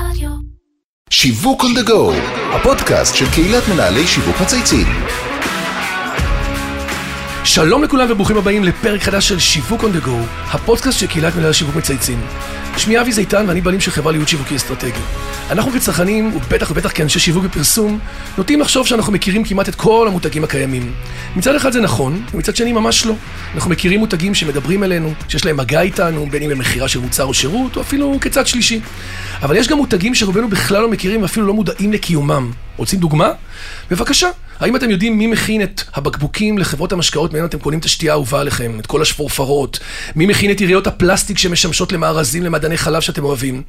רדיו. שיווק on the go, הפודקאסט של קהילת מנהלי שיווק מצייצים. שלום לכולם וברוכים הבאים לפרק חדש של שיווק on the go, הפודקאסט של קהילת מנהל שיווק מצייצים. שמי אבי זיתן ואני בעלים של חברה לייעוד שיווקי אסטרטגי. אנחנו כצרכנים, ובטח ובטח כאנשי שיווק ופרסום, נוטים לחשוב שאנחנו מכירים כמעט את כל המותגים הקיימים. מצד אחד זה נכון, ומצד שני ממש לא. אנחנו מכירים מותגים שמדברים אלינו, שיש להם מגע איתנו, בין אם למכירה של מוצר או שירות, או אפילו כצד שלישי. אבל יש גם מותגים שרובנו בכלל לא מכירים ואפילו לא מודעים לקיומם. רוצים דוגמה? בבקשה. האם אתם יודעים מי מכין את הבקבוקים לחברות המשקאות מהן אתם קונים את השתייה האהובה עליכם, את כל השפורפרות? מי מכין את יריעות הפלסטיק שמשמשות למארזים, למעדני חלב שאתם אוהבים?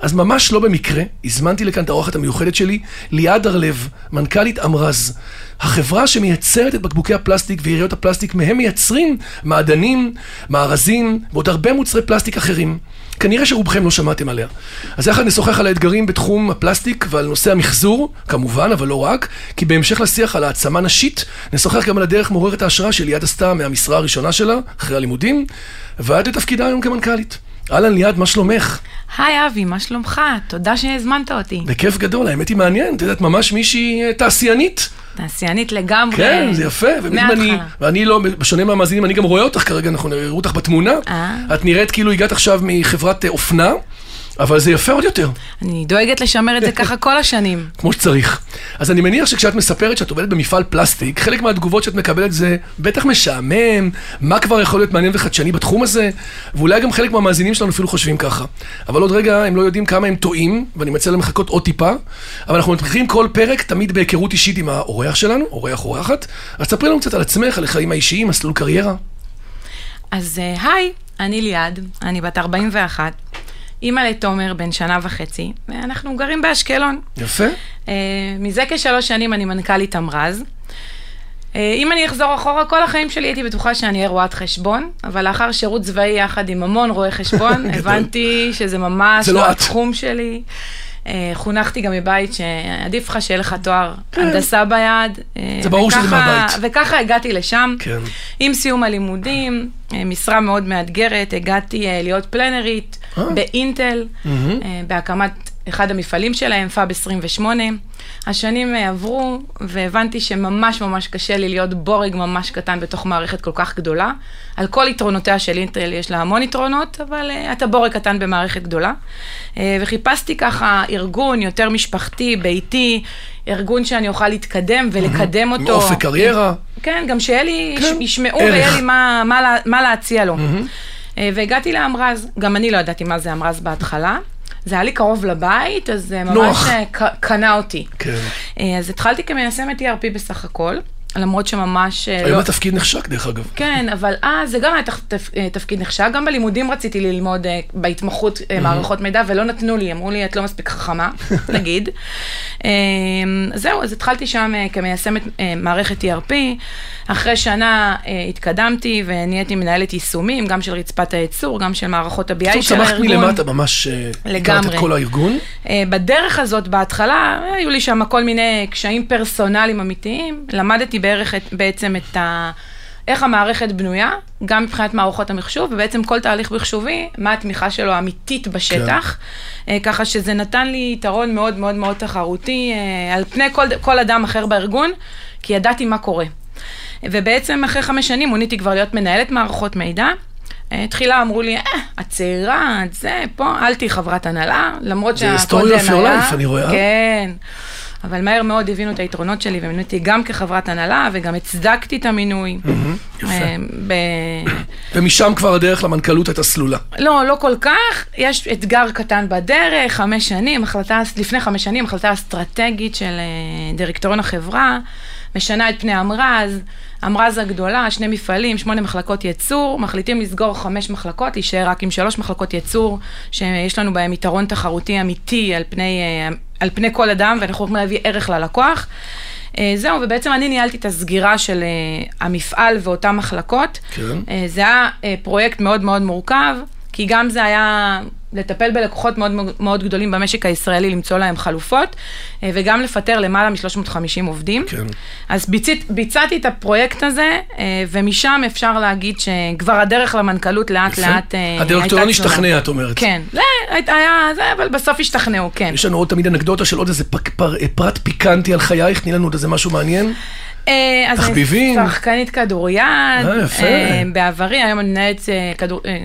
אז ממש לא במקרה, הזמנתי לכאן את האורחת המיוחדת שלי, ליעד הרלב, מנכ"לית אמרז. החברה שמייצרת את בקבוקי הפלסטיק ויריעות הפלסטיק, מהם מייצרים מעדנים, מארזים ועוד הרבה מוצרי פלסטיק אחרים. כנראה שרובכם לא שמעתם עליה. אז יחד נשוחח על האתגרים בתחום הפלסטיק ועל נושא המחזור, כמובן, אבל לא רק, כי בהמשך לשיח על העצמה נשית, נשוחח גם על הדרך מעוררת ההשראה שליעד עשתה מהמשרה הראשונה שלה, אחרי הלימודים, ועד לתפקידה היום כמנכ"לית. אהלן ליעד, מה שלומך? היי אבי, מה שלומך? תודה שהזמנת אותי. בכיף גדול, האמת היא מעניין, את יודעת, ממש מישהי אה, תעשיינית. תעשיינית לגמרי. כן, זה יפה. אני, מההתחלה. ואני לא, בשונה מהמאזינים, אני גם רואה אותך כרגע, אנחנו נראה אותך בתמונה. אה. את נראית כאילו הגעת עכשיו מחברת אה, אופנה, אבל זה יפה עוד יותר, אני דואגת לשמר את זה ככה כל השנים. כמו שצריך. אז אני מניח שכשאת מספרת שאת עובדת במפעל פלסטיק, חלק מהתגובות שאת מקבלת זה בטח משעמם, מה כבר יכול להיות מעניין וחדשני בתחום הזה, ואולי גם חלק מהמאזינים שלנו אפילו חושבים ככה. אבל עוד רגע הם לא יודעים כמה הם טועים, ואני מציע להם לחכות עוד טיפה, אבל אנחנו מתחילים כל פרק תמיד בהיכרות אישית עם האורח שלנו, אורח אורחת, אז ספרי לנו קצת על עצמך, על החיים האישיים, מסלול קריירה. אז אה, היי, אני ליעד, אני בת 41, אימא לתומר בן שנה וחצי, ואנחנו גרים באשקלון. יפה. אה, מזה כשלוש שנים אני מנכ"לית אמרז. אה, אם אני אחזור אחורה, כל החיים שלי הייתי בטוחה שאני אהיה רואת חשבון, אבל לאחר שירות צבאי יחד עם המון רואי חשבון. הבנתי שזה ממש זה לא לא. התחום שלי. אה, חונכתי גם מבית שעדיף לך שיהיה לך תואר כן. הנדסה ביד. אה, זה ברור שזה וככה- מהבית. וככה הגעתי לשם. כן. עם סיום הלימודים, אה, משרה מאוד מאתגרת, הגעתי להיות פלנרית אה. באינטל. אה, בהקמת אחד המפעלים שלהם, פאב 28. השנים אה, עברו, והבנתי שממש ממש קשה לי להיות בורג ממש קטן בתוך מערכת כל כך גדולה. על כל יתרונותיה של אינטל יש לה המון יתרונות, אבל אה, אתה בורג קטן במערכת גדולה. אה, וחיפשתי ככה ארגון יותר משפחתי, ביתי, ארגון שאני אוכל להתקדם ולקדם אותו. עם אופק קריירה. כן, גם שיהיה לי, כן, ישמעו. ויהיה לי מה, מה, מה להציע לו. אה, והגעתי לאמרז, גם אני לא ידעתי מה זה אמרז בהתחלה. זה היה לי קרוב לבית, אז זה ממש נוח. אה, קנה אותי. כן. אה, אז התחלתי כמיישמת ERP בסך הכל, למרות שממש אה, היום לא... התפקיד נחשק דרך אגב. כן, אבל אז זה גם היה תפ- אה, תפקיד נחשב, גם בלימודים רציתי ללמוד אה, בהתמחות אה, מערכות מידע, ולא נתנו לי, אמרו לי, את לא מספיק חכמה, נגיד. אה, זהו, אז התחלתי שם אה, כמיישמת אה, מערכת ERP. אחרי שנה אה, התקדמתי ונהייתי מנהלת יישומים, גם של רצפת הייצור, גם של מערכות ה-BI של צמחת הארגון. מלמטה ממש, אה, הכרת את. כל הארגון. אה, בדרך הזאת, בהתחלה, היו לי שם כל מיני קשיים פרסונליים אמיתיים. למדתי בערך את, בעצם את ה... איך המערכת בנויה, גם מבחינת מערכות המחשוב, ובעצם כל תהליך מחשובי, מה התמיכה שלו האמיתית בשטח. כן. ככה שזה נתן לי יתרון מאוד מאוד מאוד תחרותי אה, על פני כל, כל אדם אחר בארגון, כי ידעתי מה קורה. ובעצם אחרי חמש שנים מוניתי כבר להיות מנהלת מערכות מידע. אה, תחילה אמרו לי, אה, את צעירה, את זה, פה, אל תהיי חברת הנהלה, למרות זה שהקודם story of your היה. life, אני רואה. כן. אבל מהר מאוד הבינו את היתרונות שלי ומינו אותי גם כחברת הנהלה וגם הצדקתי את המינוי. יפה. אה. ומשם כבר הדרך למנכ"לות הייתה סלולה. לא, לא כל כך. יש אתגר קטן בדרך, חמש שנים, החלטה, לפני חמש שנים, החלטה אסטרטגית של אה, דירקטוריון החברה, משנה את פני אמרז, אמרז הגדולה, שני מפעלים, שמונה מחלקות ייצור, מחליטים לסגור חמש מחלקות, להישאר רק עם שלוש מחלקות ייצור, שיש לנו בהם יתרון תחרותי אמיתי על פני, על פני כל אדם, ואנחנו יכולים להביא ערך ללקוח. אה, זהו, ובעצם אני ניהלתי את הסגירה של אה, המפעל ואותן מחלקות. כן. אה, זה היה פרויקט מאוד מאוד מורכב, כי גם זה היה לטפל בלקוחות מאוד מאוד גדולים במשק הישראלי, למצוא להם חלופות, אה, וגם לפטר למעלה מ-350 עובדים. כן. אז ביצית, ביצעתי את הפרויקט הזה, אה, ומשם אפשר להגיד שכבר הדרך למנכ"לות לאט יפה. לאט אה, הייתה הדירקטוריון. השתכנע, את אומרת. כן, זה היה זה, אבל בסוף השתכנעו, כן. יש לנו עוד תמיד אנקדוטה של עוד איזה פרט פיקנטי על חייך, תני לנו עוד איזה משהו מעניין. אה, אז תחביבים. אני שחקנית כדוריד, אה. אה, בעברי, היום אני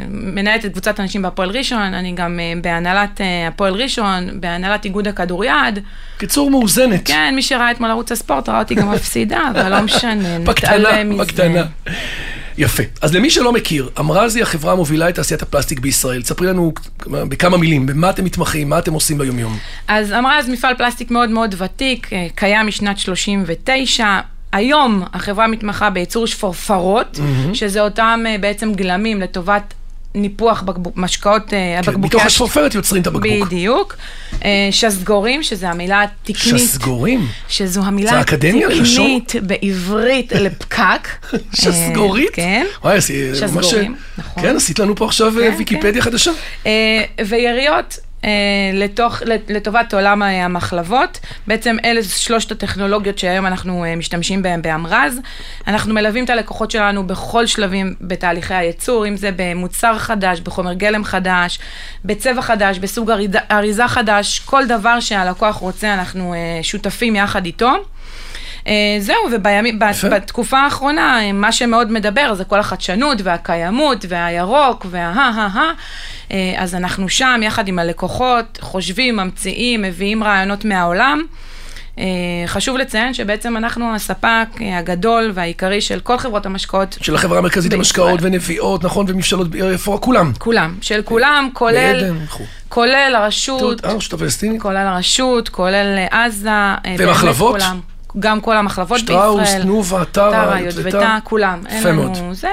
מנהלת, את קבוצת הנשים בהפועל ראשון, אני גם בהנהלת הפועל ראשון, בהנהלת איגוד הכדוריד. קיצור מאוזנת. כן, מי שראה אתמול ערוץ הספורט ראה אותי גם מפסידה, אבל לא משנה, בקטנה, נתעלם מזה. בקטנה. יפה. אז למי שלא מכיר, אמרזי החברה המובילה את תעשיית הפלסטיק בישראל. תספרי לנו בכמה מילים, במה אתם מתמחים, מה אתם עושים ביומיום. אז אמרה, אז מפעל פלסטיק מאוד מאוד ותיק, קיים משנת 39. היום החברה מתמחה בייצור שפורפרות, שזה אותם אה, בעצם גלמים לטובת ניפוח בקבוק, משקאות, אה, כן, הבקבוקי... מתוך הש- השפופרת יוצרים את הבקבוק. בדיוק. אה, שסגורים, שזה המילה התקנית. שסגורים? שזו המילה? התקנית בעברית לפקק. שסגורית? כן. וואי, עשי- ממש... שסגורים, נכון. כן, עשית לנו פה עכשיו כן, אה, ויקיפדיה חדשה. אה, ויריות לתוך, לטובת עולם אה, המחלבות. בעצם אלה שלושת הטכנולוגיות שהיום אנחנו אה, משתמשים בהן באמרז. אנחנו מלווים את הלקוחות שלנו בכל שלבים בתהליכי הייצור, אם זה במוצר חדש, בחומר גלם חדש, בצבע חדש, בסוג אריזה, חדש, כל דבר שהלקוח רוצה, אנחנו אה, שותפים יחד איתו. אה, זהו, ובימים, יפה. בתקופה האחרונה, אה, מה שמאוד מדבר זה כל החדשנות והקיימות והירוק והה-ה-ה. אה, אז אנחנו שם יחד עם הלקוחות, חושבים, ממציאים, מביאים רעיונות מהעולם. חשוב לציין שבעצם אנחנו הספק הגדול והעיקרי של כל חברות המשקאות. של החברה המרכזית. למשקאות ונביעות, נכון, ומבשלות, איפה כולם. כולם, של כולם, כולל. כולל הרשות, הרשות הפלסטינית. כולל הרשות, כולל עזה. ומחלבות? גם כל המחלבות שטראוס, בישראל. תנובה, טרה, יוטבתה. כולם. יפה מאוד. זה,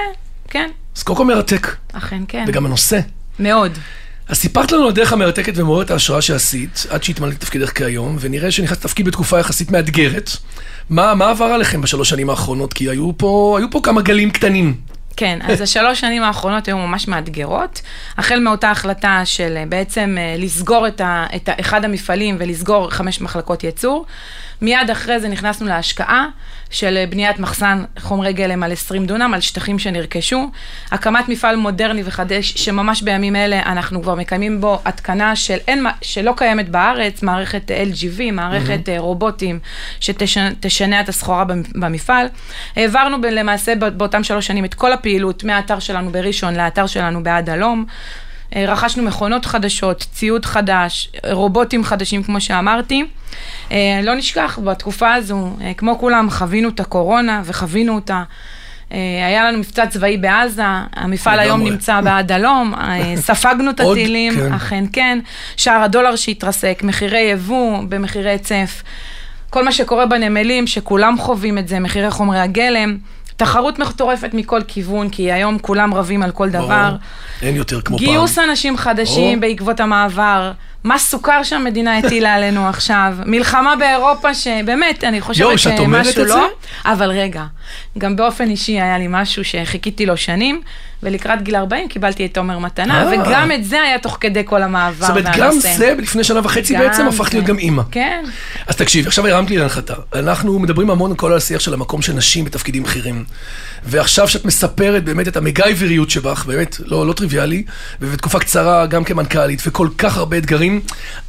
כן, אז קודם כל מרתק, אכן כן. וגם הנושא. מאוד. אז סיפרת לנו על הדרך המרתקת ומעוררת ההשראה שעשית, עד שהתמלאת לתפקידך כיום, ונראה שנכנסת לתפקיד בתקופה יחסית מאתגרת. מה, מה עבר עליכם בשלוש שנים האחרונות? כי היו פה, היו פה כמה גלים קטנים. כן, אז השלוש שנים האחרונות היו ממש מאתגרות. החל מאותה החלטה של אה, בעצם אה, לסגור את, ה, את ה, אחד המפעלים ולסגור חמש מחלקות ייצור. מיד אחרי זה נכנסנו להשקעה של אה, בניית מחסן חומרי גלם על 20 דונם, על שטחים שנרכשו. הקמת מפעל מודרני וחדש, שממש בימים אלה אנחנו כבר מקיימים בו התקנה של אין, שלא קיימת בארץ, מערכת LGV, מערכת אה, רובוטים שתשנע את הסחורה במ- במפעל. העברנו ב- למעשה באותם שלוש שנים את כל הפעילות מהאתר שלנו בראשון לאתר שלנו בעד הלום. אה, רכשנו מכונות חדשות, ציוד חדש, רובוטים חדשים, כמו שאמרתי. אה, לא נשכח, בתקופה הזו, אה, כמו כולם, חווינו את הקורונה וחווינו אותה. היה לנו מבצע צבאי בעזה, המפעל היום לגמרי. נמצא בעד הלום, ספגנו את הטילים, כן. אכן כן, שער הדולר שהתרסק, מחירי יבוא במחירי היצף, כל מה שקורה בנמלים, שכולם חווים את זה, מחירי חומרי הגלם, תחרות מטורפת מכל כיוון, כי היום כולם רבים על כל דבר. ברור. אין יותר כמו פעם. גיוס אנשים חדשים או. בעקבות המעבר, מס סוכר שהמדינה הטילה עלינו עכשיו, מלחמה באירופה שבאמת, אני חושבת שמשהו? לא, אבל רגע, גם באופן אישי היה לי משהו שחיכיתי לו שנים, ולקראת גיל 40 קיבלתי את עומר מתנה, אה. וגם את זה היה תוך כדי כל המעבר זאת אומרת, גם. זה לפני שנה וחצי בעצם הפכת זה. להיות גם אימא. כן, אז תקשיב, עכשיו הרמת לי להנחתה. אנחנו מדברים המון כל על השיח של המקום של נשים בתפקידים בכירים. ועכשיו שאת מספרת באמת את המגייבריות שבך, באמת, לא, לא טריוויאלי, ובתקופה קצרה גם כמנכ"לית, וכל כך הרבה אתגרים,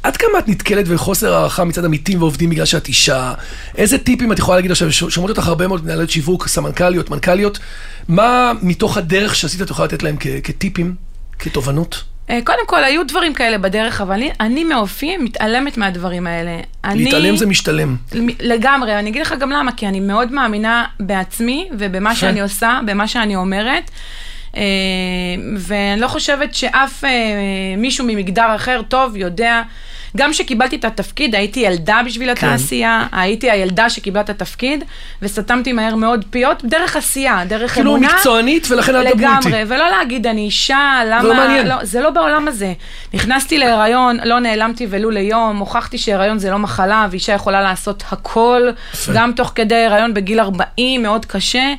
עד כמה את נתקלת בחוסר הערכה מצד עמיתים ועובדים בגלל שאת אישה? איזה טיפים את יכולה להגיד עכשיו, שומעות אותך הרבה מאוד מנהלות שיווק, סמנכ"ליות, מנכ"ליות, מה מתוך הדרך שעשית את יכולה לתת להם כ- כטיפים, כתובנות? אה, קודם כל, היו דברים כאלה בדרך, אבל אני, אני מאופי מתעלמת מהדברים האלה. אני... להתעלם זה משתלם. לגמרי, אני אגיד לך גם למה, כי אני מאוד מאמינה בעצמי ובמה. שאני עושה, במה שאני אומרת. אה, ואני לא חושבת שאף אה, מישהו ממגדר אחר טוב יודע. גם כשקיבלתי את התפקיד, הייתי ילדה בשביל כן. התעשייה, הייתי הילדה שקיבלה את התפקיד, וסתמתי מהר מאוד פיות, דרך עשייה, דרך כאילו אמונה. מקצוענית, ולכן אל תדברו איתי. לגמרי, ולא להגיד אני אישה, למה... לא מעניין. לא, זה לא בעולם הזה. נכנסתי להיריון, לא נעלמתי ולו ליום, הוכחתי שהיריון זה לא מחלה, ואישה יכולה לעשות הכל. גם תוך כדי הריון בגיל 40, מאוד קשה.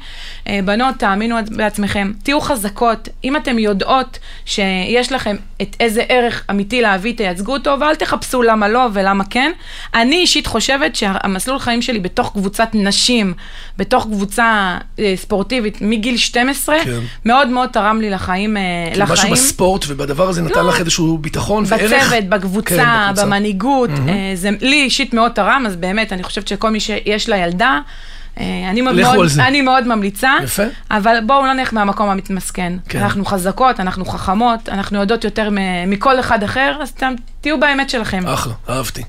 אה, בנות, תאמינו בעצמכם, תהיו חזקות. אם אתן יודעות שיש לכם את איזה ערך אמיתי להביא, תייצגו אותו, ואל תחפשו למה לא ולמה כן. אני אישית חושבת שהמסלול חיים שלי בתוך קבוצת נשים, בתוך קבוצה אה, ספורטיבית מגיל 12, כן. מאוד מאוד תרם לי לחיים. אה, כי לחיים. משהו בספורט ובדבר הזה נתן לא. לך איזשהו ביטחון וערך. בצוות, בקבוצה, כן, בקבוצה. במנהיגות, אה, זה לי אישית מאוד תרם, אז באמת, אני חושבת שכל מי שיש לה ילדה, אני לכו מאוד. אני מאוד ממליצה, יפה. אבל בואו לא נלך מהמקום המתמסכן. כן. אנחנו חזקות, אנחנו חכמות, אנחנו יודעות יותר מכל אחד אחר, אז אתם תהיו באמת שלכם. אחלה, אהבתי.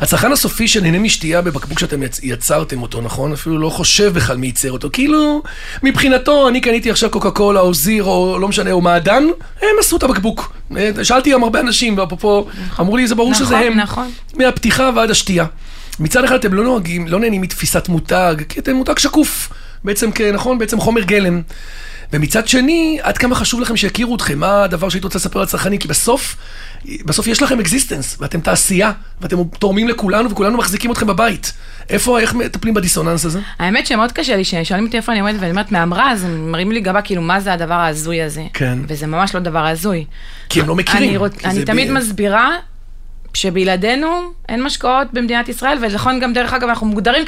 הצרכן הסופי שנהנה משתייה בבקבוק שאתם יצ- יצרתם אותו, נכון? אפילו לא חושב בכלל מי ייצר אותו. כאילו, מבחינתו, אני קניתי עכשיו קוקה קולה או זיר או לא משנה, או מעדן, הם עשו את הבקבוק. אה, שאלתי גם הרבה אנשים, ואפרופו, אמרו לי, זה ברור שזה נכון, הם. נכון. מהפתיחה ועד השתייה. מצד אחד אתם לא נוהגים, לא נהנים מתפיסת מותג, כי אתם מותג שקוף. בעצם, כ- נכון? בעצם חומר גלם. ומצד שני, עד כמה חשוב לכם שיכירו אתכם, מה הדבר שהיית רוצה לספר לצרכנים, כי בסוף, בסוף יש לכם existence, ואתם תעשייה, ואתם תורמים לכולנו, וכולנו מחזיקים אתכם בבית. איפה, איך מטפלים בדיסוננס הזה? האמת שמאוד קשה לי, ששואלים אותי איפה אני עובדת, ואני אומרת, מאמרז, הם מרימים לי גבה, כאילו, מה זה הדבר ההזוי הזה? כן. וזה ממש לא דבר הזוי. כי הם לא מכירים. אני, רוצ... אני תמיד ב- מסבירה שבלעדינו אין משקאות במדינת ישראל, ונכון גם דרך אגב, אנחנו מוגדרים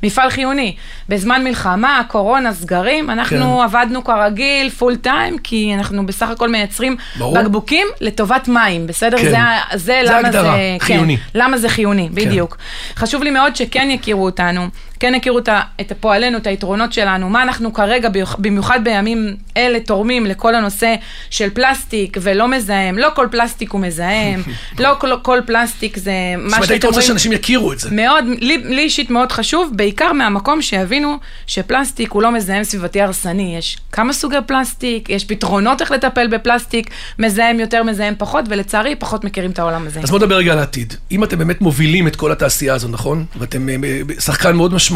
כמפעל חיוני. בזמן מלחמה, קורונה, סגרים, אנחנו כן. עבדנו כרגיל, פול טיים, כי אנחנו בסך הכל מייצרים ברור. בקבוקים לטובת מים, בסדר? כן. זה, זה, זה למה ההגדרה, זה... חיוני. כן, למה זה חיוני, בדיוק. חשוב לי מאוד שכן יכירו אותנו, כן יכירו את פועלנו, את היתרונות שלנו, מה אנחנו כרגע, במיוחד בימים אלה, תורמים לכל הנושא של פלסטיק ולא מזהם. לא כל פלסטיק הוא מזהם, לא כל, כל פלסטיק זה מה זאת אומרת, היית שאתם רוצה רואים. שאנשים יכירו את זה. מאוד, לי, לי אישית מאוד חשוב, בעיקר מהמקום שיבינו שפלסטיק הוא לא מזהם סביבתי הרסני. יש כמה סוגי פלסטיק, יש פתרונות איך לטפל בפלסטיק, מזהם יותר, מזהם פחות, ולצערי פחות מכירים את העולם הזה. אז בוא נדבר רגע על העתיד. אם אתם באמת מובילים את כל התעשייה הזו, נכון? ואתם אה, אה, שחקן מאוד משמעותי,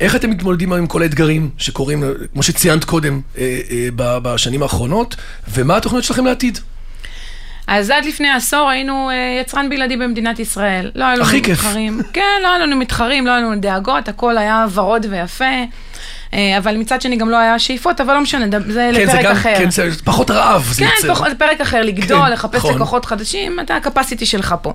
איך אתם מתמודדים עם כל האתגרים שקורים, כמו שציינת קודם, אה, אה, בשנים האחרונות, ומה התוכניות שלכם לעתיד? אז עד לפני עשור היינו אה, יצרן בלעדי במדינת ישראל. לא היו לנו הכי כיף. מתחרים. כן, לא היו לנו מתחרים, לא היו לנו דאגות, הכל היה ורוד ויפה. אה, אבל מצד שני גם לא היה שאיפות, אבל לא משנה, זה כן, זה לפרק גם, אחר. כן, זה פחות רעב, זה כן, יוצר. פח- פרק אחר, לגדול, כן, לחפש נכון. לקוחות חדשים, אתה הקפסיטי שלך פה.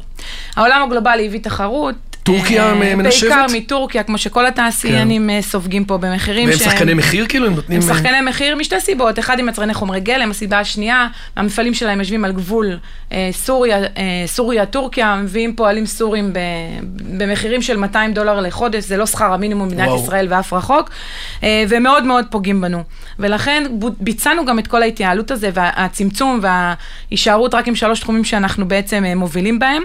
העולם הגלובלי הביא תחרות. טורקיה אה, מנשבת? בעיקר מטורקיה, כמו שכל התעשיינים אה, סופגים פה במחירים והם שהם... שחקני מחיר כאילו? הם נותנים... הם שחקני מחיר משתי סיבות, אחד עם יצרני חומרי גלם, הסיבה השנייה, המפעלים שלהם יושבים על גבול אה, סוריה, אה, סוריה, טורקיה, מביאים פועלים סורים ב, במחירים של 200 דולר לחודש, זה לא שכר המינימום במדינת. ישראל ואף רחוק, אה, ומאוד מאוד פוגעים בנו. ולכן ביצענו גם את כל ההתייעלות הזה, והצמצום וההישארות רק עם שלוש תחומים שאנחנו בעצם אה, מובילים בהם,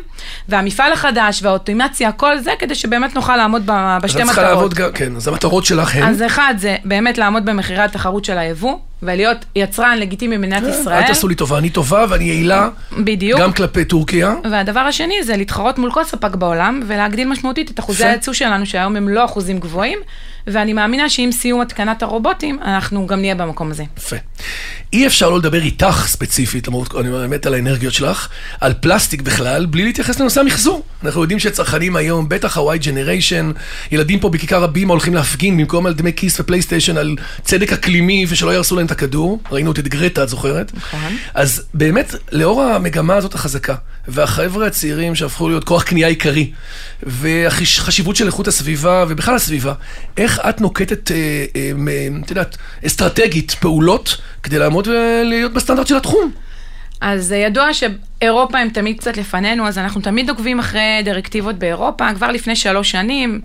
והמפעל החדש והאוטומציה, הכל זה כדי שבאמת נוכל לעמוד אז בשתי את צריכה מטרות. לעבוד גם, כן, אז המטרות שלך הן... אז אחד זה באמת לעמוד במחירי התחרות של היבוא, ולהיות יצרן לגיטימי במדינת ישראל. אל תעשו לי טובה, אני טובה ואני יעילה, בדיוק. גם כלפי טורקיה. והדבר השני זה להתחרות מול כל ספק בעולם, ולהגדיל משמעותית את אחוזי. הייצוא שלנו, שהיום הם לא אחוזים גבוהים, ואני מאמינה שעם סיום התקנת הרובוטים, אנחנו גם נהיה במקום הזה. יפה. אי אפשר לא לדבר איתך ספציפית, למרות, אני באמת על האנרגיות שלך, על פלסטיק בכלל, בלי להתייחס לנושא המחזור. אנחנו יודעים שצרכנים היום, בטח ה-Y Generation, ילדים פה בכיכר הבימה הולכים להפגין במקום על דמי כיס ופלייסטיישן, על צדק אקלימי ושלא יהרסו להם את הכדור. ראינו את גרטה, את זוכרת? נכון. אז באמת, לאור המגמה הזאת החזקה, והחבר'ה הצעירים שהפכו להיות כוח קנייה עיקרי, והחשיבות של איכות הסביבה, ובכלל הסביבה, איך את נוקטת, אה, אה, את יודעת, אסטרטגית, פעולות, כדי לעמוד ולהיות בסטנדרט של התחום? אז ידוע שאירופה הם תמיד קצת לפנינו, אז אנחנו תמיד עוקבים אחרי דירקטיבות באירופה, כבר לפני שלוש שנים.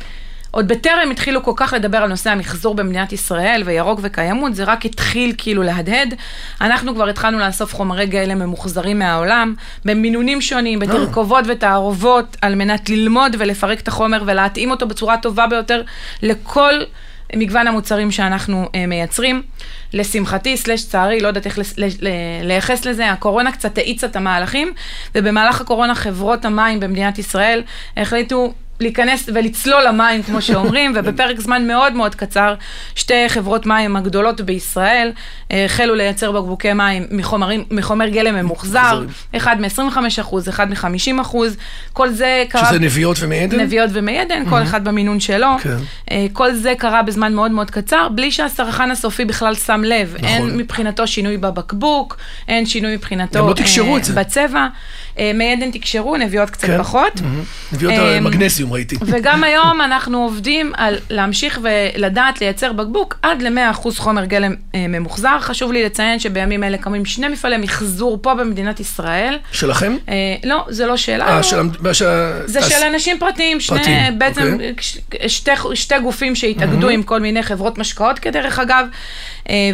עוד בטרם התחילו כל כך לדבר על נושא המחזור במדינת ישראל וירוק וקיימות, זה רק התחיל כאילו להדהד. אנחנו כבר התחלנו לאסוף חומרי גלם ממוחזרים מהעולם, במינונים שונים, בתרכובות ותערובות, על מנת ללמוד ולפרק את החומר ולהתאים אותו בצורה הטובה ביותר לכל מגוון המוצרים שאנחנו אה, מייצרים. לשמחתי, סלש צערי, לא יודעת איך לייחס לזה, הקורונה קצת האיצה את המהלכים, ובמהלך הקורונה חברות המים במדינת ישראל החליטו להיכנס ולצלול למים, כמו שאומרים, ובפרק זמן מאוד מאוד קצר, שתי חברות מים הגדולות בישראל אה, החלו לייצר בקבוקי מים מחומרים, מחומר גלם ממוחזר. אחד מ-25 אחוז, אחד מ-50 אחוז, כל זה קרה... שזה נביעות ומי עדן? נביעות ומי עדן, כל אחד במינון שלו. כן. אה, כל זה קרה בזמן מאוד מאוד קצר, בלי שהצרכן הסופי בכלל שם לב. נכון. אין מבחינתו שינוי בבקבוק, אין שינוי מבחינתו גם לא תקשרו אה, את זה. בצבע. מי עדן תקשרו, נביעות קצת כן. פחות. מהמם. נביאות מגנסיום ראיתי. וגם היום אנחנו עובדים על להמשיך ולדעת לייצר בקבוק עד ל-100% חומר גלם אה, ממוחזר. חשוב לי לציין שבימים אלה קמים שני מפעלי מחזור פה במדינת ישראל. שלכם? אה, לא, זה לא שלנו. אה, של... המ- של- זה אז- של אנשים פרטיים, שני, פרטיים, בעצם אוקיי. ש- שתי, שתי גופים שהתאגדו עם כל מיני חברות משקאות כדרך אגב,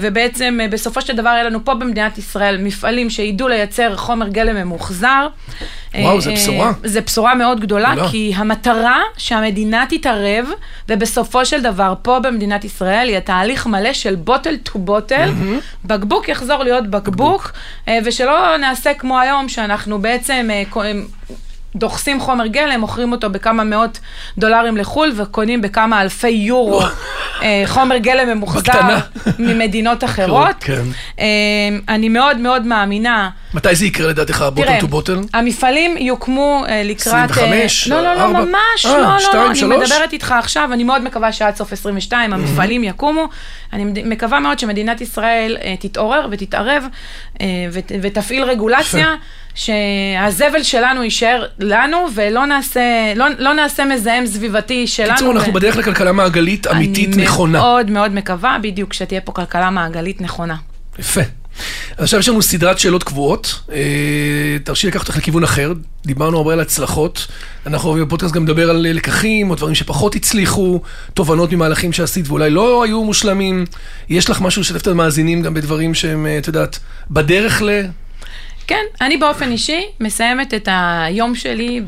ובעצם אה, בסופו של דבר היה לנו פה במדינת ישראל מפעלים שידעו לייצר חומר גלם ממוחזר. וואו, אה, בשורה. זה בשורה מאוד גדולה, גדולה. כי המטרה שהמדינה תתערב, ובסופו של דבר פה במדינת ישראל יהיה תהליך מלא של בוטל טו בוטל, בקבוק יחזור להיות בקבוק, אה, ושלא נעשה כמו היום, שאנחנו בעצם אה, דוחסים חומר גלם, מוכרים אותו בכמה מאות דולרים לחו"ל, וקונים בכמה אלפי יורו אה, חומר גלם ממוחזר. ממדינות אחרות. כן. אה, אני מאוד מאוד מאמינה מתי זה יקרה לדעתך, בוטל טו בוטל? המפעלים יוקמו אה, לקראת... 25, אה, לא, לא, לא? ממש, לא, לא, לא, אני? מדברת איתך עכשיו, אני מאוד מקווה שעד סוף 22 המפעלים יקומו. אני מקווה מאוד שמדינת ישראל תתעורר ותתערב ות- ותפעיל רגולציה. שהזבל שלנו יישאר לנו ולא נעשה, לא, לא נעשה מזהם סביבתי שלנו. קיצור, אנחנו ו- בדרך לכלכלה מעגלית אמיתית אני נכונה. מאוד מאוד מקווה בדיוק שתהיה פה כלכלה מעגלית נכונה. יפה. עכשיו יש לנו סדרת שאלות קבועות. אה, תרשי לקחת אותך לכיוון אחר. דיברנו הרבה על הצלחות. אנחנו אוהבים בפודקאסט גם לדבר על אה, לקחים, או דברים שפחות הצליחו, תובנות ממהלכים שעשית ואולי לא היו מושלמים. יש לך משהו לשתף את המאזינים גם בדברים שהם, אה, את יודעת, בדרך ל... כן, אני באופן אישי מסיימת את היום שלי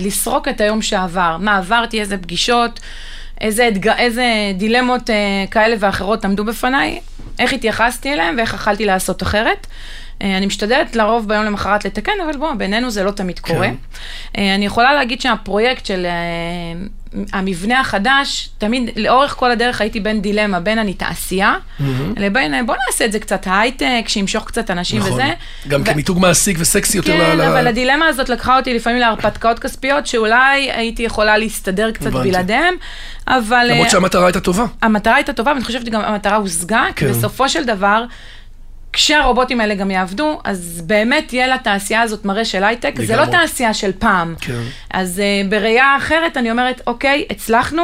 בלסרוק את היום שעבר. מה עברתי, איזה פגישות, איזה, אתג... איזה דילמות אה, כאלה ואחרות עמדו בפניי, איך התייחסתי אליהם ואיך יכלתי לעשות אחרת. אה, אני משתדלת לרוב ביום למחרת לתקן, אבל בוא, בינינו זה לא תמיד קורה. אה, אני יכולה להגיד שהפרויקט של אה, המבנה החדש, תמיד, לאורך כל הדרך הייתי בין דילמה, בין אני תעשייה, לבין אה, בוא נעשה את זה קצת הייטק, שימשוך קצת אנשים נכון. וזה. גם ו- כמיתוג מעסיק וסקסי יותר כן, ל... אבל הדילמה הזאת לקחה אותי לפעמים להרפתקאות כספיות, שאולי הייתי יכולה להסתדר קצת הבנתי. בלעדיהם, אבל למרות אה, שהמטרה הייתה טובה. המטרה הייתה טובה, ואני חושבת שגם המטרה הושגה, כי כן. בסופו של דבר, כשהרובוטים האלה גם יעבדו, אז באמת תהיה לתעשייה הזאת מראה של הייטק, זה לא. תעשייה של פעם. כן. אז uh, בראייה אחרת אני אומרת, אוקיי, הצלחנו,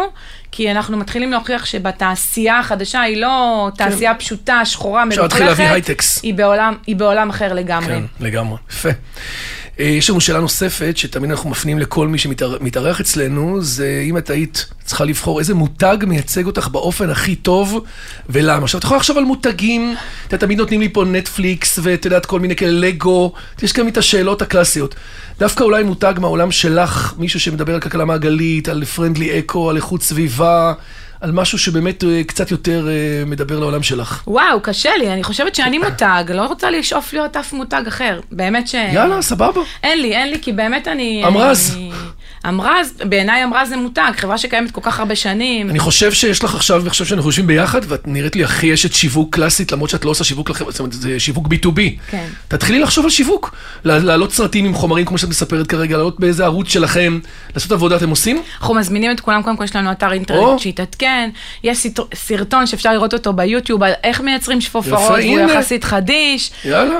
כי אנחנו מתחילים להוכיח שבתעשייה החדשה היא לא תעשייה פשוטה, שחורה, כן. להתחיל להביא מלוכלכת. היא בעולם, היא בעולם אחר לגמרי. כן, לגמרי. יפה. אה, יש לנו שאלה נוספת, שתמיד אנחנו מפנים לכל מי שמתארח אצלנו, זה אם את היית צריכה לבחור איזה מותג מייצג אותך באופן הכי טוב, ולמה. עכשיו, את יכולה לחשוב על מותגים, יודע, תמיד נותנים לי פה נטפליקס, ואת יודעת, כל מיני כאלה לגו, יש גם את השאלות הקלאסיות. דווקא אולי מותג מהעולם שלך, מישהו שמדבר על כלכלה מעגלית, על פרנדלי אקו, על איכות סביבה, על משהו שבאמת אה, קצת יותר אה, מדבר לעולם שלך. וואו, קשה לי, אני חושבת שאני מותג, לא רוצה לשאוף להיות אף מותג אחר. באמת ש... יאללה, סבבה. אין לי, אין לי, כי באמת אני... אמרז. אני- אמרז, בעיניי אמרז זה מותג, חברה שקיימת כל כך הרבה שנים. אני חושב שיש לך עכשיו, אני חושב שאנחנו יושבים ביחד, ואת נראית לי הכי אשת שיווק קלאסית, למרות שאת לא עושה שיווק לחברה, זאת אומרת, זה שיווק B2B. כן. תתחילי לחשוב על שיווק. לה- להעלות סרטים עם חומרים, כמו שאת מספרת כרגע, להעלות באיזה ערוץ שלכם, לעשות עבודה אתם עושים? אנחנו מזמינים את כולם, קודם כל יש לנו אתר. אינטרנט שיתעדכן, יש סרט- סרטון שאפשר לראות אותו ביוטיוב על איך מייצרים שפופרות, הנה. יחסית חדיש.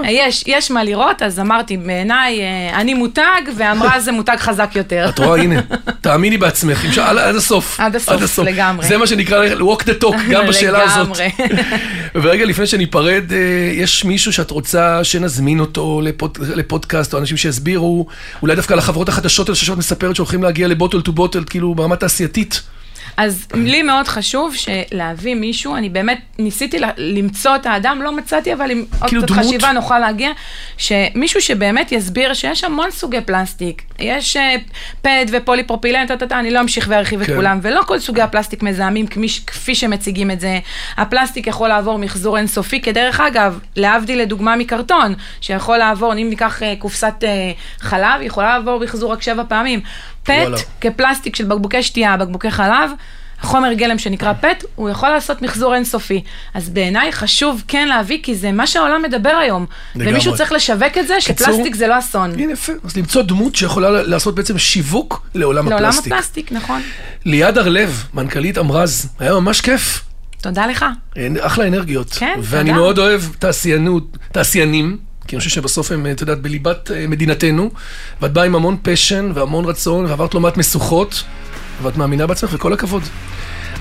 יש, יש מה לראות, אז אמרתי, בעיניי, אני מותג, ואמרה זה מותג חזק יותר. את רואה, הנה, תאמיני בעצמך, עד הסוף. עד הסוף, לגמרי. זה מה שנקרא walk the talk, גם בשאלה הזאת. לגמרי. ורגע לפני שניפרד, אה, יש מישהו שאת רוצה שנזמין אותו לפוד, לפודקאסט, או אנשים שיסבירו, אולי דווקא לחברות החדשות האלה שאת מספרת שהולכים להגיע לבוטל טו בוטל, כאילו ברמה תעשייתית. אז לי מאוד חשוב להביא מישהו, אני באמת ניסיתי למצוא את האדם, לא מצאתי, אבל עם עוד כאילו קצת? חשיבה נוכל להגיע, שמישהו שבאמת יסביר שיש המון סוגי פלסטיק. יש אה, פד ופוליפרופילן, טה-טה-טה, אני לא אמשיך וארחיב את כן. כולם, ולא כל סוגי הפלסטיק מזהמים כמי, כפי שמציגים את זה. הפלסטיק יכול לעבור מחזור אינסופי, כדרך אגב, להבדיל לדוגמה מקרטון, שיכול לעבור, אם ניקח אה, קופסת אה, חלב, יכולה לעבור מחזור רק שבע פעמים. פט וואלה. כפלסטיק של בקבוקי שתייה, בקבוקי חלב, חומר גלם שנקרא פט, הוא יכול לעשות מחזור אינסופי. אז בעיניי חשוב כן להביא, כי זה מה שהעולם מדבר היום. לגמרי. ומישהו צריך לשווק את זה, שפלסטיק זה לא אסון. הנה יפה, אז למצוא דמות שיכולה לעשות בעצם שיווק לעולם לעולם הפלסטיק. הפלסטיק, נכון. ליעד הר-לב, מנכ"לית אמרז, היה ממש כיף. תודה לך. אחלה אנרגיות. כן, ואני תודה. מאוד אוהב תעשיינות, תעשיינים, כי אני חושב שבסוף הם, את יודעת, בליבת אה, מדינתנו, ואת באה עם המון passion והמון רצון, ועברת לא מעט משוכות, ואת מאמינה בעצמך, וכל הכבוד.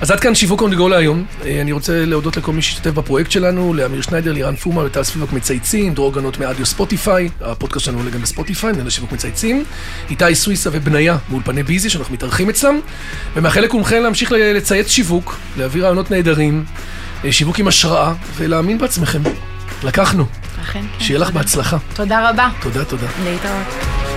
אז עד כאן שיווק on go להיום. אה, אני רוצה להודות לכל מי שהשתתף בפרויקט שלנו, לאמיר שניידר, לירן פומה, לטל ספיבק מצייצים, דרור גנות מאדיו ספוטיפיי, הפודקאסט שלנו עולה גם בספוטיפיי, מנהל שיווק מצייצים, איתי סוויסה ובניה מאולפני ביזי, שאנחנו מתארחים אצלם, ומאחל לכולכם להמשיך לצייץ שיווק, להביא רעיונות נהדרים, אה, שיווק עם השראה, ולהאמין בעצמכם. לקחנו. אכן כן. שיהיה לך. בהצלחה. תודה רבה. תודה, תודה. להתראות.